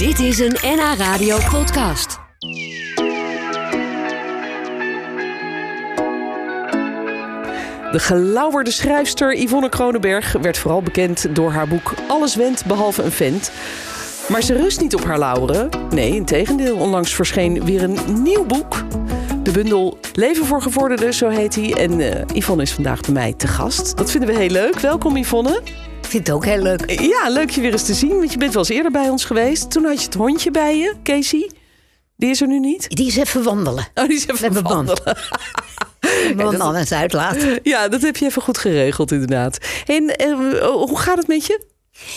Dit is een NH Radio podcast. De gelauwerde schrijfster Yvonne Kronenberg werd vooral bekend door haar boek Alles went behalve een vent. Maar ze rust niet op haar lauweren. Nee, in tegendeel. Onlangs verscheen weer een nieuw boek. De bundel Leven voor Gevorderden, zo heet hij. En uh, Yvonne is vandaag bij mij te gast. Dat vinden we heel leuk. Welkom Yvonne. Vind het ook heel leuk. Ja, leuk je weer eens te zien. Want je bent wel eens eerder bij ons geweest. Toen had je het hondje bij je, Casey. Die is er nu niet? Die is even wandelen. Oh, die is even Met mijn wandelen. Man dan eens uitlaten. Ja, dat heb je even goed geregeld inderdaad. En eh, hoe gaat het met je?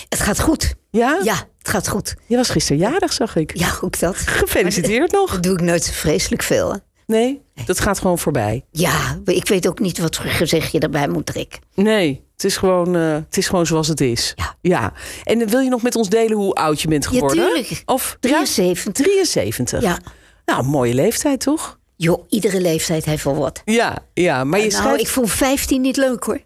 Het gaat goed. Ja? Ja, het gaat goed. Je was gisteren jarig, zag ik. Ja, ook dat. Gefeliciteerd nog. Dat doe ik nooit zo vreselijk veel. hè. Nee, dat gaat gewoon voorbij. Ja, ik weet ook niet wat voor gezicht je erbij moet trekken. Nee, het is gewoon, eh, het is gewoon zoals het is. Ja. ja. En wil je nog met ons delen hoe oud je bent geworden? tuurlijk. Of 73. 73. Ja. Nou, mooie leeftijd toch? Joh, iedere leeftijd heeft wel wat. Ja, ja. Maar je nou, schrijft... ik vond 15 niet leuk hoor.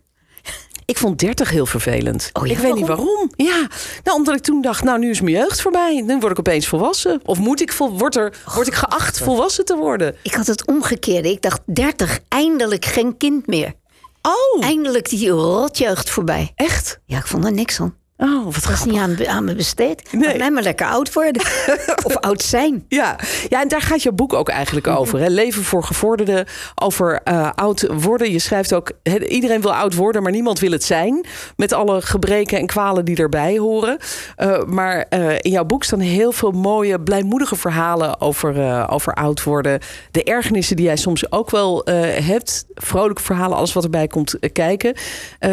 Ik vond 30 heel vervelend. Oh ja, ik weet niet waarom. Ja, nou, omdat ik toen dacht, nou, nu is mijn jeugd voorbij. Nu word ik opeens volwassen. Of moet ik vol, word, er, word ik geacht volwassen te worden? Ik had het omgekeerde. Ik dacht 30, eindelijk geen kind meer. Oh, Eindelijk die rotjeugd voorbij. echt? Ja, ik vond er niks van. Oh, wat Dat was grappig. niet aan, aan me besteed. Nee. Laat mij maar lekker oud worden. of oud zijn. Ja. ja, en daar gaat je boek ook eigenlijk over. Hè? Leven voor gevorderden, over eh, oud worden. Je schrijft ook, iedereen wil oud worden, maar niemand wil het zijn. Met alle gebreken en kwalen die erbij horen. Eh, maar eh, in jouw boek staan heel veel mooie, blijmoedige verhalen over, over oud worden. De ergernissen die jij soms ook wel hebt. Vrolijke verhalen, alles wat erbij komt kijken.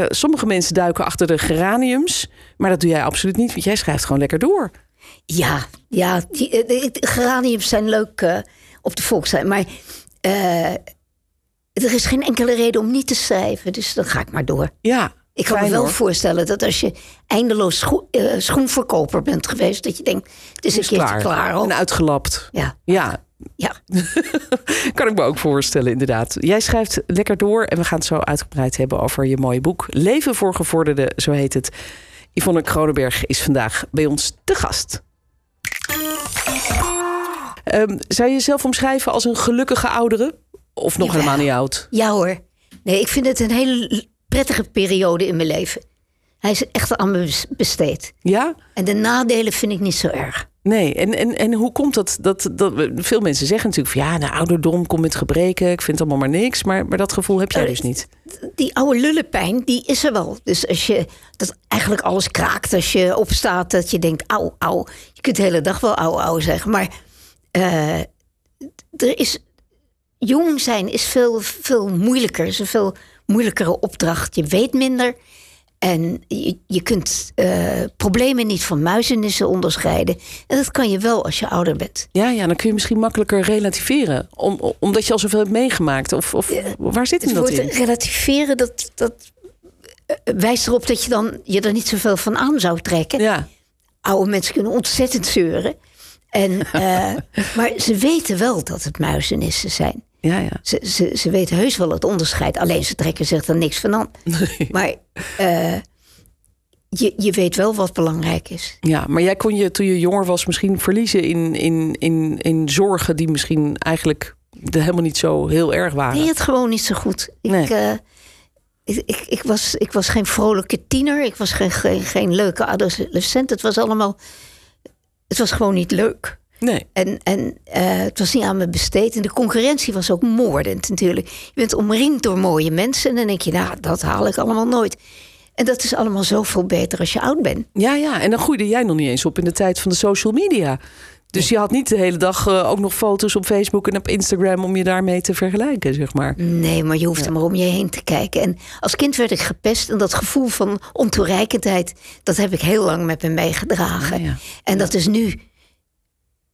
Sommige mensen duiken achter de geraniums. Maar dat doe jij absoluut niet, want jij schrijft gewoon lekker door. Ja, ja die, eh, geraniums zijn leuk eh, op de volksheid. Maar eh, er is geen enkele reden om niet te schrijven. Dus dan ga ik maar door. Ja, Ik kan me wel hoor. voorstellen dat als je eindeloos scho- schoenverkoper bent geweest... dat je denkt, het is een is keertje klaar. En uitgelapt. Ja, Ja, ja. kan ik me ook voorstellen, inderdaad. Jij schrijft lekker door en we gaan het zo uitgebreid hebben over je mooie boek. Leven voor gevorderden, zo heet het. Yvonne Kronenberg is vandaag bij ons te gast. Ehm, zou je jezelf omschrijven als een gelukkige oudere? Of nog helemaal niet oud? ja hoor. Nee, ik vind het een hele prettige periode in mijn leven. Hij is echt aan besteed. Ja? En de nadelen vind ik niet zo erg. Nee, en, en, en hoe komt dat, dat, dat... Veel mensen zeggen natuurlijk van... ja, de ouderdom komt met gebreken. Ik vind allemaal maar niks. Maar, maar dat gevoel heb jij Eh, dus niet. die oude lullenpijn, die is er wel. Dus als je dat eigenlijk alles kraakt, als je opstaat, dat je denkt, auw, auw. Je kunt de hele dag wel auw, auw zeggen. Maar eh, er is, jong zijn is veel, veel moeilijker. is een veel moeilijkere opdracht. Je weet minder. En je, je kunt eh, problemen niet van muizenissen onderscheiden. En dat kan je wel als je ouder bent. Ja, ja, dan kun je misschien makkelijker relativeren. Om, omdat je al zoveel hebt meegemaakt. Of, of waar zit Het hem dat in? relativeren, dat, dat eh, wijst erop dat je dan je er niet zoveel van aan zou trekken. Ja, oude mensen kunnen ontzettend zeuren. En, eh, maar ze weten wel dat het muizenissen zijn. Ja, ja. Ze, ze, ze weten heus wel het onderscheid. Alleen ze trekken zich er niks van aan. Maar eh, je, je weet wel wat belangrijk is. ja. Maar jij kon je toen je jonger was misschien verliezen in, in, in, in zorgen die misschien eigenlijk helemaal niet zo heel erg waren. Nee, het gewoon niet zo goed. Ik, eh, ik, ik, ik was, ik was geen vrolijke tiener. Ik was geen, geen, geen leuke adolescent. Het was allemaal... Het was gewoon niet leuk. Nee. En, en eh, het was niet aan me besteed. En de concurrentie was ook moordend natuurlijk. Je bent omringd door mooie mensen. En dan denk je, nou, dat haal ik allemaal nooit. En dat is allemaal zoveel beter als je oud bent. Ja, ja. En dan groeide jij nog niet eens op in de tijd van de social media. Dus je had niet de hele dag eh, ook nog foto's op Facebook en op Instagram om je daarmee te vergelijken, zeg maar. Nee, maar je hoeft er maar om je heen te kijken. En als kind werd ik gepest. En dat gevoel van ontoereikendheid, dat heb ik heel lang met me meegedragen. Ja, ja. En dat is nu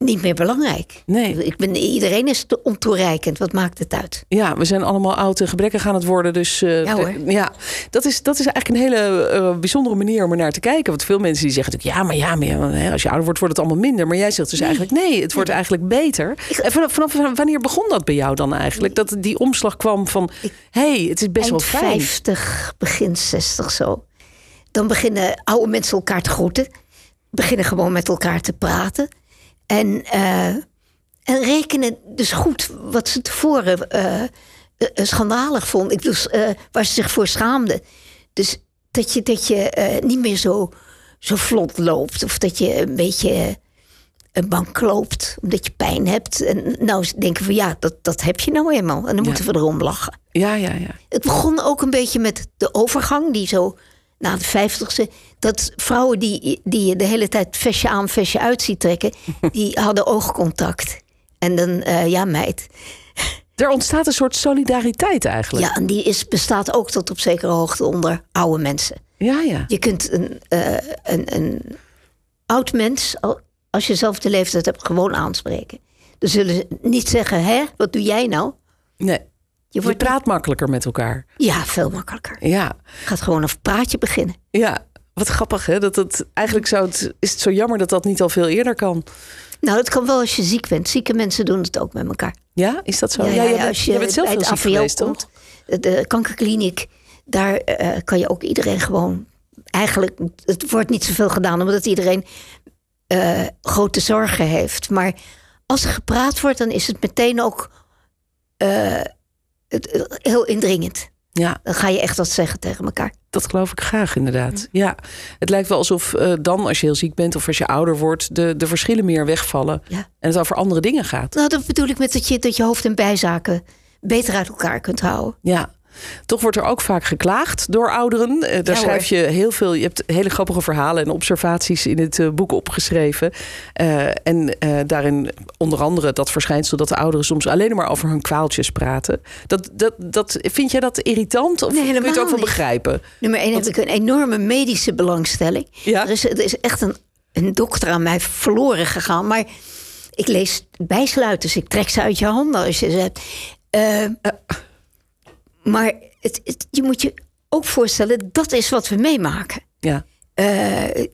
niet meer belangrijk. Nee. Ik ben, iedereen is te ontoereikend. Wat maakt het uit? Ja, we zijn allemaal oud en gebrekkig aan het worden. Dus eh, Ja, hoor. de- ja, dat is, dat is eigenlijk een hele eh, bijzondere manier om er naar te kijken. Want veel mensen die zeggen natuurlijk, ja, maar ja, maar ja, hè, als je ouder wordt, wordt het allemaal minder. Maar jij zegt dus eigenlijk, nee, het wordt eigenlijk beter. En vanaf, vanaf wanneer begon dat bij jou dan eigenlijk? Dat die omslag kwam van, hé, hey, het is best wel fijn. 50, begin 60 zo. Dan beginnen oude mensen elkaar te groeten. Beginnen gewoon met elkaar te praten. En, eh, en rekenen dus goed wat ze tevoren eh, eh, schandalig vond. Ik waar ze zich voor schaamde. Dus dat je, dat je niet meer zo, zo vlot loopt. Of dat je een beetje een bank loopt omdat je pijn hebt. En nou denken van ja, dat, dat heb je nou eenmaal. En dan moeten we erom lachen. Ja, ja, ja. Het begon ook een beetje met de overgang, die zo na de vijftigste. Dat vrouwen die, die je de hele tijd vestje aan, vestje uit ziet trekken, die hadden oogcontact. En dan, eh, ja, meid. Er ontstaat een soort solidariteit eigenlijk. Ja, en die is, bestaat ook tot op zekere hoogte onder oude mensen. Ja, ja. Je kunt een, eh, een, een oud mens, al- als je zelf de leeftijd hebt, gewoon aanspreken. Dan zullen ze niet zeggen, hè, wat doe jij nou? Nee. Je Je praat makkelijker met elkaar. Ja, veel makkelijker. Ja. Gaat gewoon een praatje beginnen. Ja. Wat grappig, hè? Dat het, eigenlijk zou het, is het zo jammer dat dat niet al veel eerder kan. Nou, dat kan wel als je ziek bent. Zieke mensen doen het ook met elkaar. Ja, is dat zo? Ja, ja, als je jij bent zelf bij het geweest, komt, de kankerkliniek, daar eh, kan je ook iedereen gewoon. Eigenlijk, het wordt niet zoveel gedaan, omdat iedereen eh, grote zorgen heeft. Maar als er gepraat wordt, dan is het meteen ook eh, heel indringend. Ja, Dan ga je echt wat zeggen tegen elkaar. dat geloof ik graag inderdaad. Ja, het lijkt wel alsof eh, dan als je heel ziek bent of als je ouder wordt... de, de verschillen meer wegvallen Ja. en het over andere dingen gaat. Nou, dat bedoel ik met dat je, dat je hoofd- en bijzaken beter uit elkaar kunt houden. Ja. Toch wordt er ook vaak geklaagd door ouderen. Eh, daar Ja, schrijf je heel veel. Je hebt hele grappige verhalen en observaties in het eh, boek opgeschreven. Eh, en daarin onder andere dat verschijnsel dat de ouderen soms alleen maar over hun kwaaltjes praten. Dat, dat, dat, vind jij dat irritant? Of Nee, kun je het ook wel begrijpen? Nummer één heb ik een enorme medische belangstelling. Ja. Er, is, er is echt een, een dokter aan mij verloren gegaan. Maar ik lees bijsluiters. Ik trek ze uit je handen als je ze hebt. Eh, maar het, het- je moet je ook voorstellen, dat is wat we meemaken. Ja. Eh,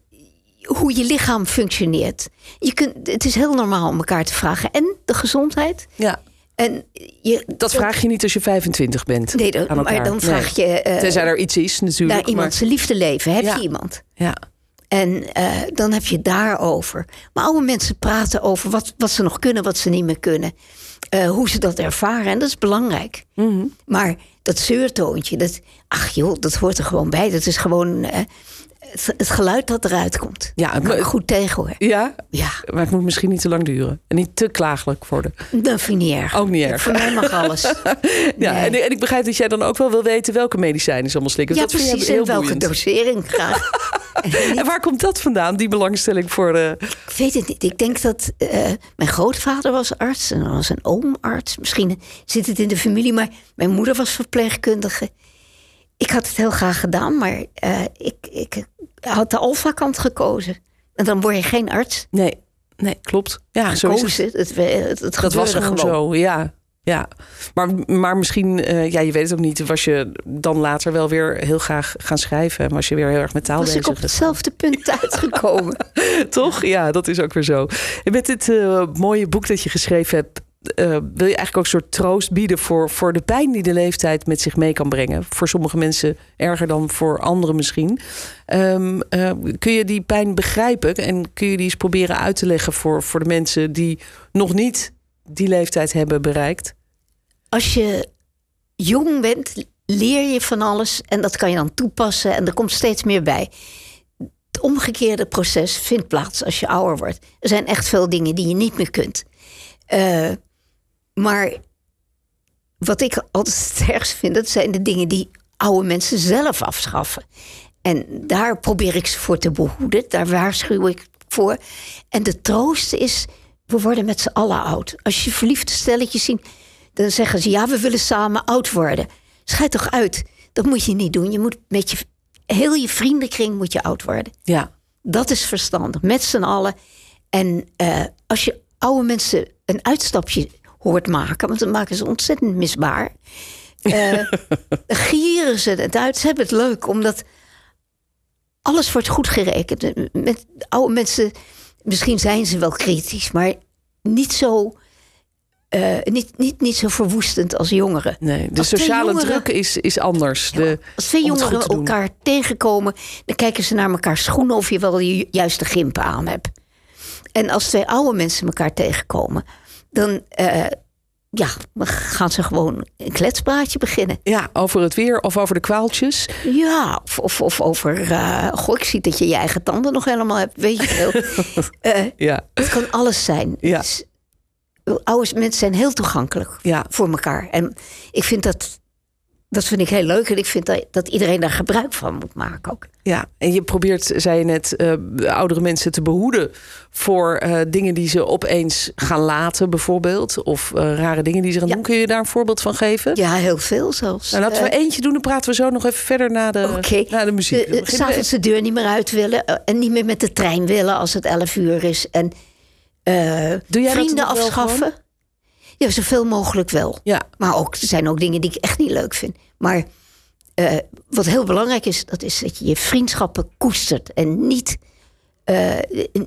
hoe je lichaam functioneert. Je kunt, het is heel normaal om elkaar te vragen. En de gezondheid. ja. En je, Dat vraag je niet als je 25 bent. Nee, dat- maar dan vraag je... eh, Tenzij er iets is natuurlijk. naar iemand maar, zijn liefde leven. Heb Ja. je iemand? ja. En eh, dan heb je daarover. Maar oude mensen praten over wat, wat ze nog kunnen, wat ze niet meer kunnen. Eh, hoe ze dat ervaren. En dat is belangrijk. Mhm. Maar dat zeurtoontje, dat, ach joh, dat hoort er gewoon bij. Dat is gewoon eh, het, het geluid dat eruit komt. Ja, het- Daar kan ik goed tegen hoor. ja, Ja, maar het moet misschien niet te lang duren. En niet te klagelijk worden. dat vind ik niet erg. Ook niet erg. Voor mij mag alles. Ja, Nee. en, en ik begrijp dat jij dan ook wel wil weten welke medicijnen ze allemaal slikken. Ja, dat vind jij precies. heel En welke boeiend. dosering graag. En waar komt dat vandaan, die belangstelling voor de... Ik weet het niet. Ik denk dat eh, mijn grootvader was arts en er was een oom arts. Misschien zit het in de familie, maar mijn moeder was verpleegkundige. Ik had het heel graag gedaan, maar eh, ik, ik had de alfa-kant gekozen. En dan word je geen arts. Nee, nee, klopt. Ja, zo is het. Het, het, het, Dat was gebeurde gewoon zo, ja. ja. Maar, maar misschien, eh, ja, je weet het ook niet, was je dan later wel weer heel graag gaan schrijven. En was je weer heel erg met taal Was ik bezig. op hetzelfde punt uitgekomen. Toch? Ja, dat is ook weer zo. En met dit eh, mooie boek dat je geschreven hebt, eh, wil je eigenlijk ook een soort troost bieden voor, voor de pijn die de leeftijd met zich mee kan brengen. Voor sommige mensen erger dan voor anderen misschien. Ehm, eh, kun je die pijn begrijpen en kun je die eens proberen uit te leggen voor, voor de mensen die nog niet die leeftijd hebben bereikt? Als je jong bent, leer je van alles en dat kan je dan toepassen en er komt steeds meer bij. Het omgekeerde proces vindt plaats als je ouder wordt. Er zijn echt veel dingen die je niet meer kunt. Eh, maar wat ik altijd het ergst vind, dat zijn de dingen die oude mensen zelf afschaffen. En daar probeer ik ze voor te behoeden. Daar waarschuw ik voor. En de troost is, we worden met z'n allen oud. Als je verliefde stelletjes ziet, dan zeggen ze... ja, we willen samen oud worden. Schijt toch uit. Dat moet je niet doen. Je moet met je, heel je vriendenkring moet je oud worden. Ja, Dat is verstandig, met z'n allen. En eh, als je oude mensen een uitstapje hoort maken... want dan maken ze ontzettend misbaar... dan gieren ze het uit. Ze hebben het leuk, omdat alles wordt goed gerekend. Met oude mensen, misschien zijn ze wel kritisch... maar niet zo, eh, niet, niet, niet zo verwoestend als jongeren. nee. De Als sociale jongeren- druk is, is anders. De, Als twee jongeren doen. elkaar tegenkomen, dan kijken ze naar elkaar schoenen of je wel de ju- juiste gimpen aan hebt. En als twee oude mensen elkaar tegenkomen, dan uh, ja, gaan ze gewoon een kletspraatje beginnen. Ja, over het weer of over de kwaaltjes. Ja, of, of, of over. Uh, goh, ik zie dat je je eigen tanden nog helemaal hebt. Weet je wel. uh, ja. Het kan alles zijn. Ja. Dus, oude mensen zijn heel toegankelijk ja. voor elkaar. En ik vind dat dat vind ik heel leuk en ik vind dat, dat iedereen daar gebruik van moet maken ook. Ja, en je probeert, zei je net, uh, oudere mensen te behoeden voor uh, dingen die ze opeens gaan laten, bijvoorbeeld. Of uh, rare dingen die ze gaan doen. Kun je daar een voorbeeld van geven? Ja, heel veel zelfs. Nou, laten we eentje doen, dan praten we zo nog even verder naar de, okay. naar de muziek. S'avonds de deur niet meer uit willen en niet meer met de trein willen als het 11 uur is. En Doe jij vrienden afschaffen. Ja, zoveel mogelijk wel. Ja. Maar ook, er zijn ook dingen die ik echt niet leuk vind. Maar uh, wat heel belangrijk is, dat is dat je je vriendschappen koestert en niet, uh,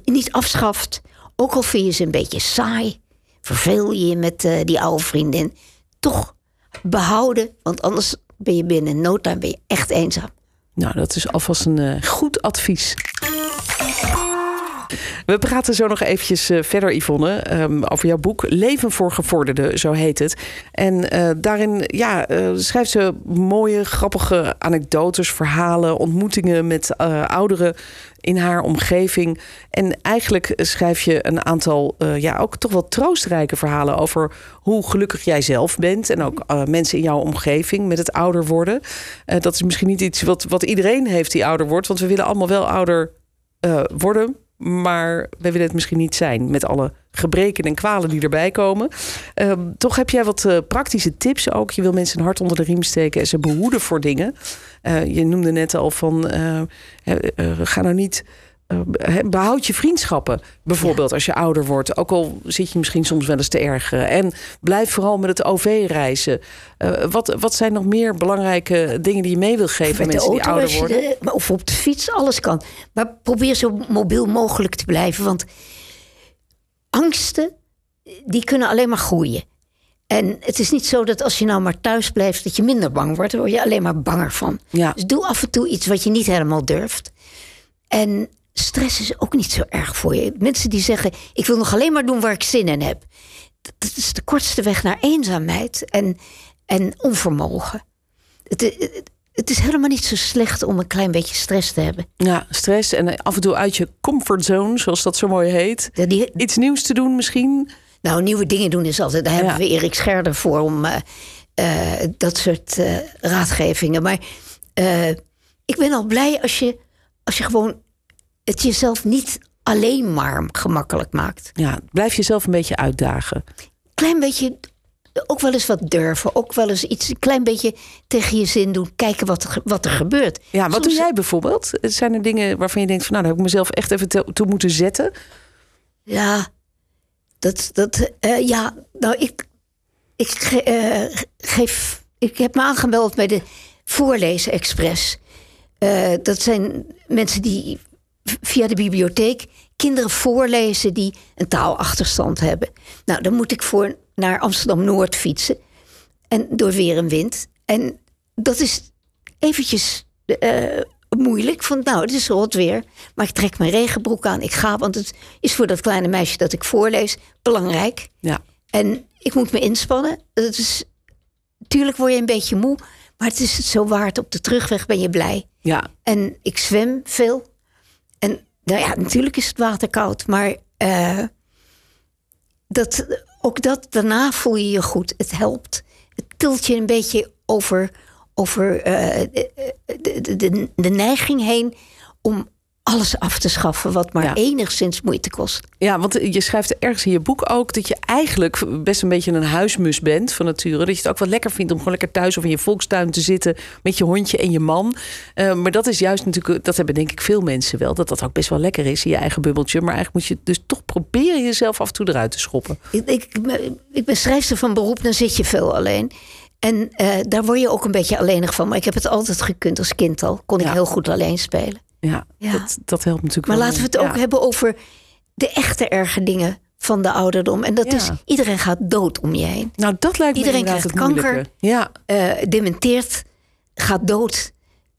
niet afschaft. Ook al vind je ze een beetje saai, verveel je je met uh, die oude vriendin, toch behouden, want anders ben je binnen no time ben je echt eenzaam. Nou, dat is alvast een goed advies. We praten zo nog eventjes uh, verder, Yvonne, um, over jouw boek Leven voor Gevorderden, zo heet het. En uh, daarin ja, uh, schrijft ze mooie, grappige anekdotes, verhalen, ontmoetingen met ouderen in haar omgeving. En eigenlijk schrijf je een aantal, ja, ook toch wel troostrijke verhalen over hoe gelukkig jij zelf bent. En ook mensen in jouw omgeving met het ouder worden. dat is misschien niet iets wat, wat iedereen heeft die ouder wordt, want we willen allemaal wel ouder worden maar wij willen het misschien niet zijn met alle gebreken en kwalen die erbij komen. Uh, toch heb jij wat uh, praktische tips ook. Je wil mensen een hart onder de riem steken en ze behoeden voor dingen. Uh, je noemde net al van ga nou niet behoud je vriendschappen. Bijvoorbeeld als je ouder wordt. Ook al zit je misschien soms wel eens te ergeren. En blijf vooral met het OV reizen. Uh, wat, wat zijn nog meer belangrijke dingen die je mee wil geven aan mensen die ouder worden? De, of op de fiets, alles kan. Maar probeer zo mobiel mogelijk te blijven. Want angsten, die kunnen alleen maar groeien. En het is niet zo dat als je nou maar thuis blijft, dat je minder bang wordt. Daar word je alleen maar banger van. Ja. Dus doe af en toe iets wat je niet helemaal durft. En stress is ook niet zo erg voor je. Mensen die zeggen: Ik wil nog alleen maar doen waar ik zin in heb. Dat is de kortste weg naar eenzaamheid en, en onvermogen. Het, het, is helemaal niet zo slecht om een klein beetje stress te hebben. Ja, stress en af en toe uit je comfortzone, zoals dat zo mooi heet. die, Iets nieuws te doen misschien? Nou, nieuwe dingen doen is altijd. Daar hebben we Erik Scherder voor om uh, uh, dat soort uh, raadgevingen. Maar ik ben al blij als je, als je gewoon het jezelf niet alleen maar gemakkelijk maakt. Ja, blijf jezelf een beetje uitdagen. Klein beetje ook wel eens wat durven. Ook wel eens iets, een klein beetje tegen je zin doen. Kijken wat, wat er gebeurt. Ja, wat doe jij bijvoorbeeld? Zijn er dingen waarvan je denkt van nou, daar heb ik mezelf echt even toe moeten zetten? Ja, dat, dat uh, ja, nou ik, ik uh, geef, ik heb me aangemeld bij de Voorlezen Express. Uh, dat zijn mensen die via de bibliotheek kinderen voorlezen die een taalachterstand hebben. Nou, dan moet ik voor naar Amsterdam Noord fietsen. En door weer en wind. En dat is eventjes uh, moeilijk. Van nou, het is rot weer. Maar ik trek mijn regenbroek aan. Ik ga, want het is voor dat kleine meisje dat ik voorlees belangrijk. Ja. En ik moet me inspannen. Het is, tuurlijk word je een beetje moe. Maar het is het zo waard. Op de terugweg ben je blij. Ja. En ik zwem veel. En nou ja, natuurlijk is het water koud, maar uh, dat, ook dat, daarna voel je je goed. Het helpt. Het tilt je een beetje over, over uh, de, de, de, de neiging heen om alles af te schaffen wat maar enigszins moeite kost. Ja, want je schrijft ergens in je boek ook dat je eigenlijk best een beetje een huismus bent van nature. Dat je het ook wel lekker vindt om gewoon lekker thuis of in je volkstuin te zitten met je hondje en je man. Uh, maar dat is juist natuurlijk, dat hebben denk ik veel mensen wel, dat dat ook best wel lekker is in je eigen bubbeltje. Maar eigenlijk moet je dus toch proberen jezelf af en toe eruit te schoppen. Ik, ik, ik ben schrijfster van beroep, dan zit je veel alleen. En uh, daar word je ook een beetje alleenig van. Maar ik heb het altijd gekund als kind al. Kon ik heel goed alleen spelen. Ja, Dat, dat helpt natuurlijk Maar laten we het ook hebben over de echte erge dingen van de ouderdom. En dat is, iedereen gaat dood om je heen. Nou, dat lijkt me Iedereen krijgt kanker, ja. Uh, dementeert, gaat dood,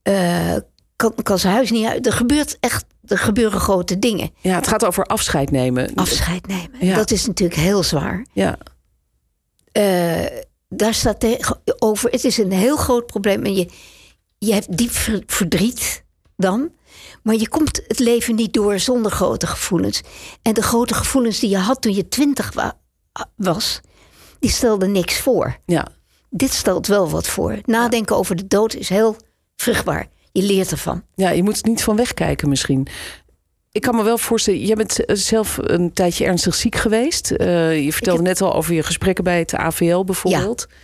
uh, kan, kan zijn huis niet uit. Er gebeurt echt er gebeuren grote dingen. Ja, het gaat over afscheid nemen. Afscheid nemen. Dat is natuurlijk heel zwaar. Ja, Eh, daar staat tegenover. Het is een heel groot probleem. En je, je hebt diep ver- verdriet dan. Maar je komt het leven niet door zonder grote gevoelens. En de grote gevoelens die je had toen je twintig wa- was, die stelden niks voor. ja. Dit stelt wel wat voor. Nadenken over de dood is heel vruchtbaar. Je leert ervan. ja, je moet er niet van wegkijken misschien. Ik kan me wel voorstellen, jij bent zelf een tijdje ernstig ziek geweest. Eh, je vertelde heb- net al over je gesprekken bij het AVL bijvoorbeeld. Eh,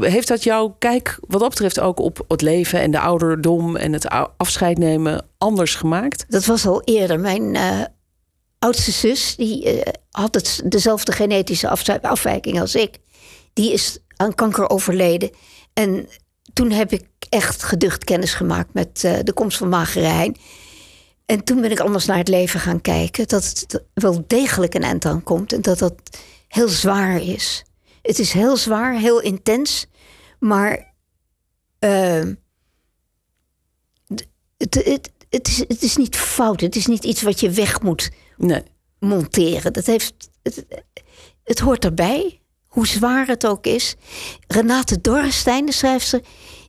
heeft dat jouw kijk, wat dat betreft, ook op het leven en de ouderdom en het afscheid nemen anders gemaakt? Dat was al eerder. Mijn eh, oudste zus, die eh, had het, dezelfde genetische afwijking als ik. Die is aan kanker overleden. En toen heb ik echt geducht kennis gemaakt met eh, de komst van Magere Hein. En toen ben ik anders naar het leven gaan kijken. Dat het wel degelijk een eind aan komt. En dat dat heel zwaar is. Het is heel zwaar, heel intens. Maar ehm, het, het, het, is, het is niet fout. Het is niet iets wat je weg moet Nee. monteren. Dat heeft, het, het hoort erbij, hoe zwaar het ook is. Renate Dorrestein, de schrijfster,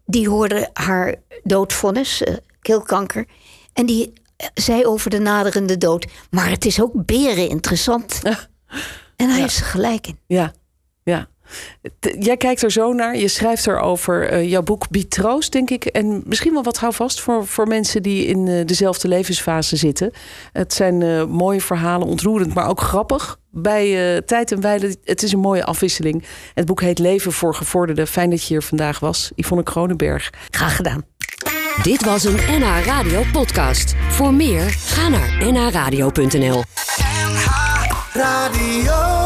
die hoorde haar doodvonnis, eh, keelkanker. En die eh, zei over de naderende dood... maar het is ook beren interessant. En daar heeft ze gelijk in. Ja, ja. Jij kijkt er zo naar. Je schrijft erover. eh jouw boek biedt troost, denk ik. En misschien wel wat houvast voor, voor mensen die in eh, dezelfde levensfase zitten. Het zijn eh, mooie verhalen, ontroerend, maar ook grappig. Bij eh, Tijd en Weile, het is een mooie afwisseling. Het boek heet Leven voor Gevorderden. Fijn dat je hier vandaag was. Yvonne Kronenberg. Graag gedaan. Dit was een NH Radio podcast. Voor meer, ga naar nhradio.nl. Radio.